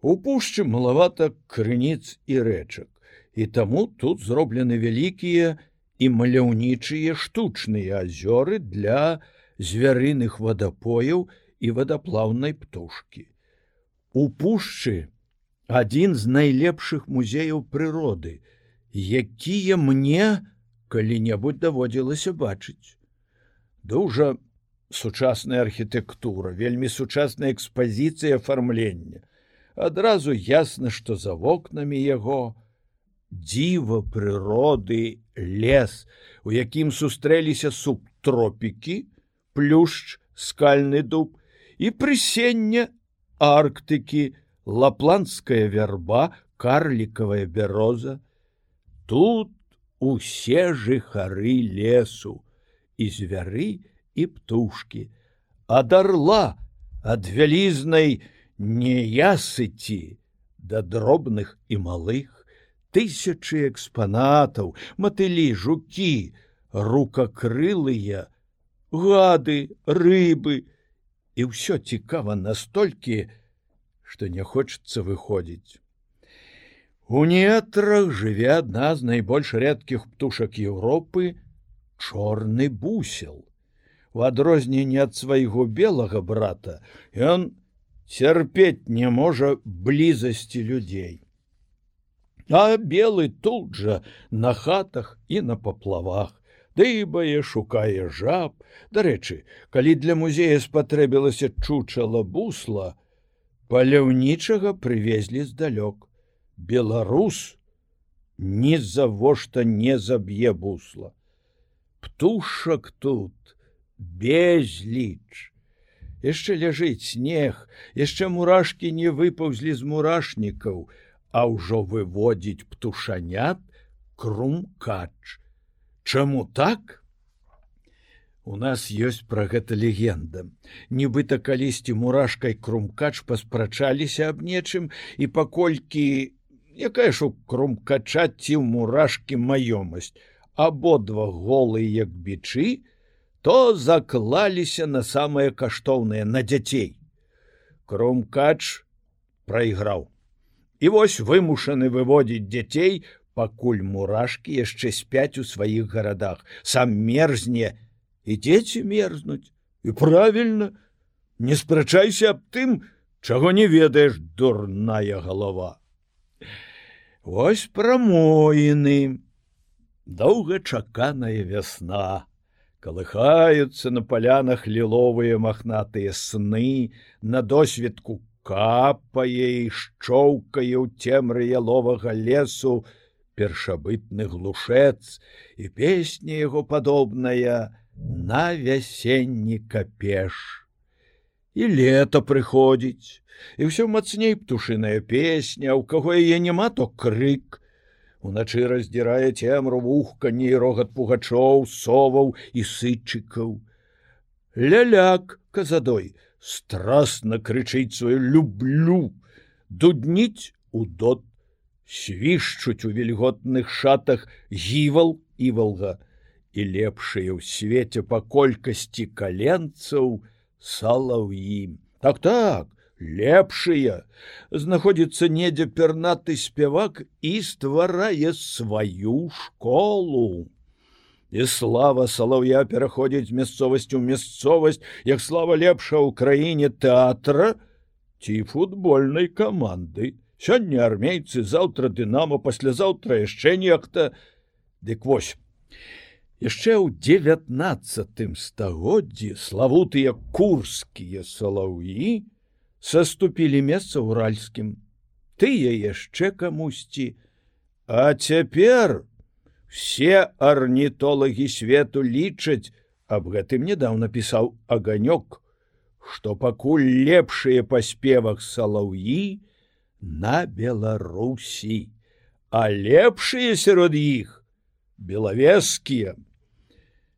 У пушчы малавата крыніц і рэчак, і таму тут зроблены вялікія, і маляўнічыя штучныя азёры для звярыных вадапояў і вадаплаўнай птушкі. У пушчы адзін з найлепшых музеяў прыроды, якія мне калі-небудзь даводзілася бачыць. Дужа сучасная архітэктура, вельмі сучасная экспазіцыя афармлення. Адразу ясна, што за вокнамі яго, дзіва прыроды лес, у якім сустрэліся субтропікі, плюшч, скальны дуб і прысення арктыкі, лапландская вярба, карлікавая бяроза. Тут усе жыхары лесу і звяры і птушки, ад орла ад вялізнай неясыці да дробных і малых тысячи экспанатаў, матылі, жукі, рукакрылыя, гады, рыбы і ўсё цікава настолькі, што не хочацца выходзіць. У нетрах жыве адна з найбольш рэдкіх птушак Еўропы чорны бусел. У адрозненне ад свайго белага брата ён цярпець не можа блізасці людзей а белы тут жа на хатах і на паплавах дыбае шукае жаб. Дарэчы калі для музея спатрэбілася чучала бусла паляўнічага прывезлі здалёк. Беларус ні завошта не заб'е бусла. Птушак тут безліч. Яшчэ ляжыць снег яшчэ мурашкі не выпаўзлі з мурашнікаў а ўжо выводзіць птушанят крумкач. Чаму так? У нас ёсць пра гэта легенда. Нібыта калісьці мурашкай крумкач паспрачаліся аб нечым і паколькі якая ж у крумкачаці ў мурашкі маёмасць абодва голы як бічы то заклаліся на самыя каштоўныя на дзяцей. Крумкач прайграў і вось вымушаны выводзіць дзяцей пакуль мурашкі яшчэ спяць у сваіх гарадах. Сам мерзне і дзеці мерзнуць. І правільна не спрачайся аб тым чаго не ведаеш дурная галава. Вось прамоіны. Доўгачаканая вясна. Калыхаюцца на палянах ліловыя махнатыя сны. На досведку капае і шчоўкае ў цемры яловага лесу першабытны глушец і песня яго падобная на вясенні капеш і лето прыходзіць і ўсё мацней птушыная песня у каго яе няма то крык. Уначы раздзірае цемру вухка не рогат пугачоў соваў і сычыкаў. Ляляк казадой страстна крычыць сваю люблю дудніць у дот свішчуць у вільготных шатах гівал і волга і лепшыя ў свеце па колькасці каленцаў салаўім так так лепшыя знаходзіцца недзе пернаты спявак і стварае сваю школу і слава салаўя пераходзіць з мясцовасцю мясцовасць як слава лепша ў краіне тэатра ці футбольнай каманды сёння армейцы заўтра дынамо паслязаўтра яшчэ нехта дык вось яшчэ ў девятнацатым стагоддзі славутыя курскія салаўі саступілі месца уральскім. Тыя яшчэ камусьці. А цяпер все арнітолагі свету лічаць аб гэтым недавно пісаў аганёк што пакуль лепшыя па спевах салаўі на беларусі а лепшыя сярод іх белавескія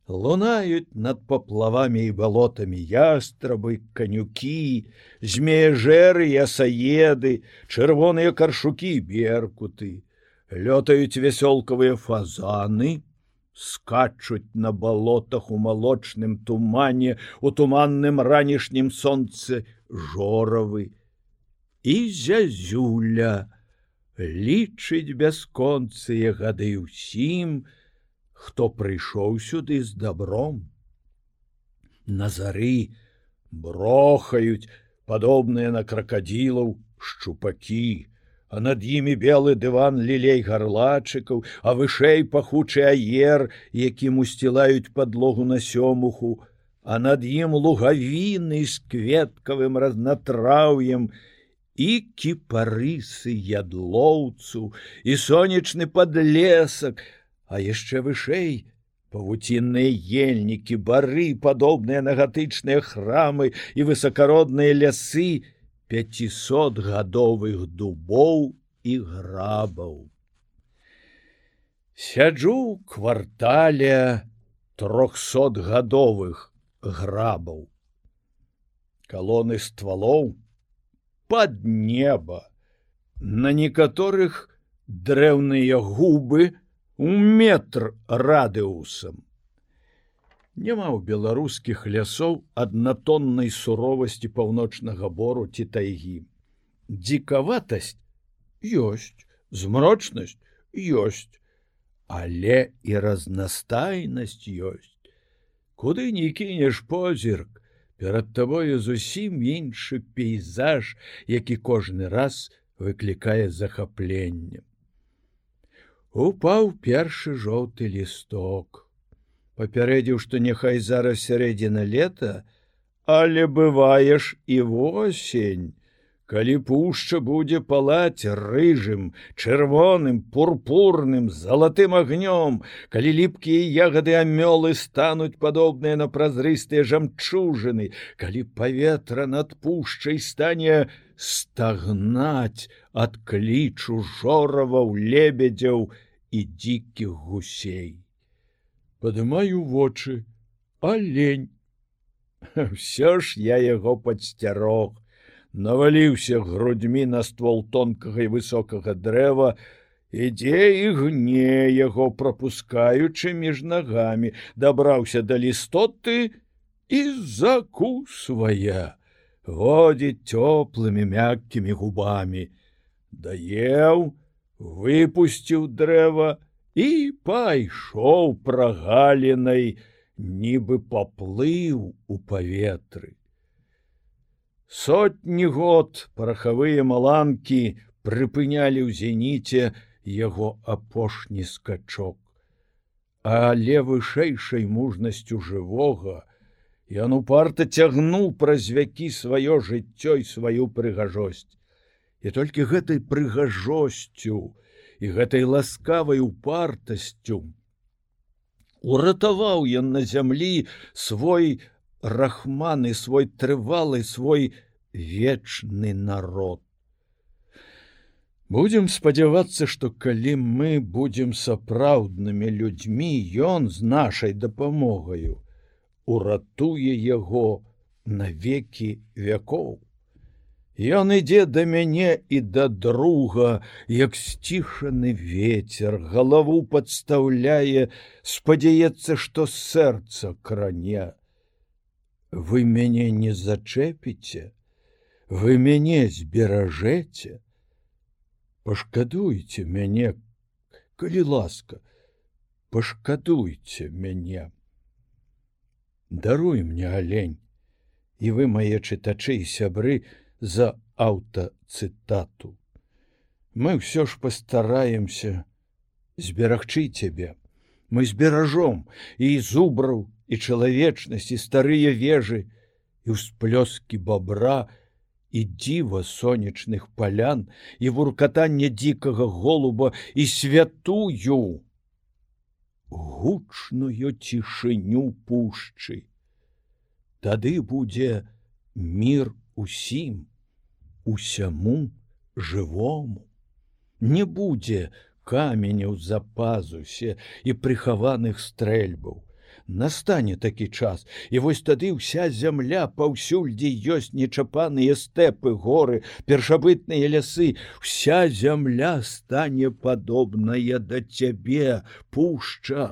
лунаюць над паплавамі і балотамі ястрабы канюкі змеежэры ясаеды чырвоныя каршукі беркуты лётаюць вясёлкавыя фазаны скачуць на балотах у малочным тумане у туманным ранішнім сонцы жоравы. І зязюля лічыць бясконцыя гады ўсім, хто прыйшоў сюды з добром на зары брохаюць падобныя на кракадзілаў шчупакі а над імі белы дыван лілей гарлачыкаў а вышэй пахучы аер якім усцілаюць подлогу на сёмуху. А над ім лугавіны з кветкавым разнатраўем і кіпарысы ядлоўцу і сонечны падлесак а яшчэ вышэй павуцінныя ельнікі бары падобныя на гатычныя храмы і высакародныя лясы пятисотгадовых дубоў і грабаў. Сяджу квартале трохсотгадовых грабаў. Калоны ствалоў под неба. На некаторых дрэўныя губы у метр радыусам. Няма ў беларускіх лясоў аднатоннай суровасці паўночнага бору ці тайгі. Дзікаватасць ёсць, змрочнасць ёсць, але і разнастайнасць ёсць. Куды не кінеш позірк, перад табою зусім іншы пейзаж, які кожны раз выклікае захапленнем упаў першы жоўты лісток папярэдзіў, што няхай зараз сярэдзіна лета, але бываеш і восень калі пушча будзе палаць рыжым чырвоным пурпурным залатым агнём калі ліпкія ягады амёлы стануць падобныя на празрыстыя жамчужыны калі паветра над пушчай стане стагнаць ад клічу жораваў лебедзяў і дзікіх гусей падымаю вочы алень все ж я яго падсцярог. Наваліўся грудьмі на ствол тонкага і высокага дрэва, ідзе і гне яго пропускаючы між нагамі, дабраўся да лістоты і закусвая, водзіць цёплымі мяккімі губамі, даеў, выпусціў дрэва і пайшоў прагалінай, нібы паплыў у паветры. Сотні год парахавыя маланкі прыпынялі ў зеніце яго апошні скачок. Але вышэйшай мужнасцю жывога ён упарта цягнуў праз вякі сваё жыццё і сваю прыгажосць. І толькі гэтай прыгажосцю і гэтай ласкавай упартасцю. Уратаваў ён на зямлі свой рахманы свой трывалы свой вечны народ. Будем спадзявацца что калі мы будем сапраўднымі людзьмі ён з нашай дапамогаю уратуе яго навекі вякоў Ён ідзе да мяне і да друга, як сцішаны ветер, галаву падстаўляе, спадзяецца, што сэрца кране. Вы мяне не зачэпіце вы мяне зберажэце пашкадуйце мяне калі ласка пашкадуйце мяне. Даруй мне алень і вы мае чытачы і сябры за аўтацытату. Мы ўсё ж пастараемся зберагчы цябе. Мы зберажом і зубраў і чалавечнасць і старыя вежы і ўсплёскі бабра і дзіва сонечных палян і вуркатанне дзікага голуба і святую гучную цішыню пушчы. Тады будзе мір усім усяму жывому. Не будзе каменяў за пазусе і прыхаваных стрэльбаў. Настане такі час і вось тады ўся зямля паўсюль дзе ёсць нечапаныя стэпы горы першабытныя лясы вся зямля стане падобная да цябе пушча.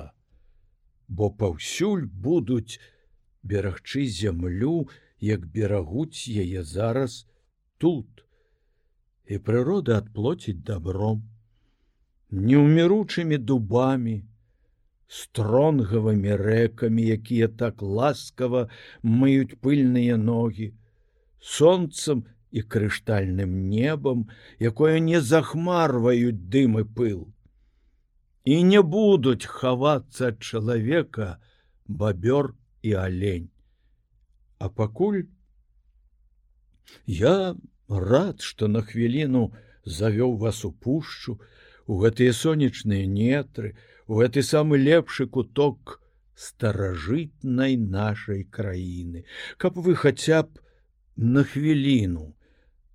Бо паўсюль будуць берагчы зямлю як берагуць яе зараз тут і прырода адплоціць добром неўміручымі дубамі стронгавымі рэкамі, якія так ласкава мыюць пыльныя ногі, сонцам і крыштальным небам, якое не захмарваюць дым і пыл. І не будуць хавацца ад чалавека бабёр і алень. А пакуль я рад, што на хвіліну завёў вас у пушчу, у гэтыя сонечныя нетры, у гэты самы лепшы куток старажытнай нашай краіны, каб вы хаця б на хвіліну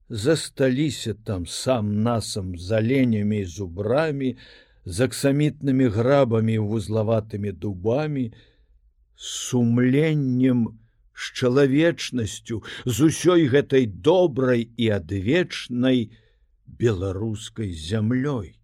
засталіся там сам насам з аленямі і зубрамі, з аксамітнымі грабамі вузлаватымі дубамі, сумленнем з чалавечнасцю з усёй гэтай добрай і адвечнай беларускай зямлёй.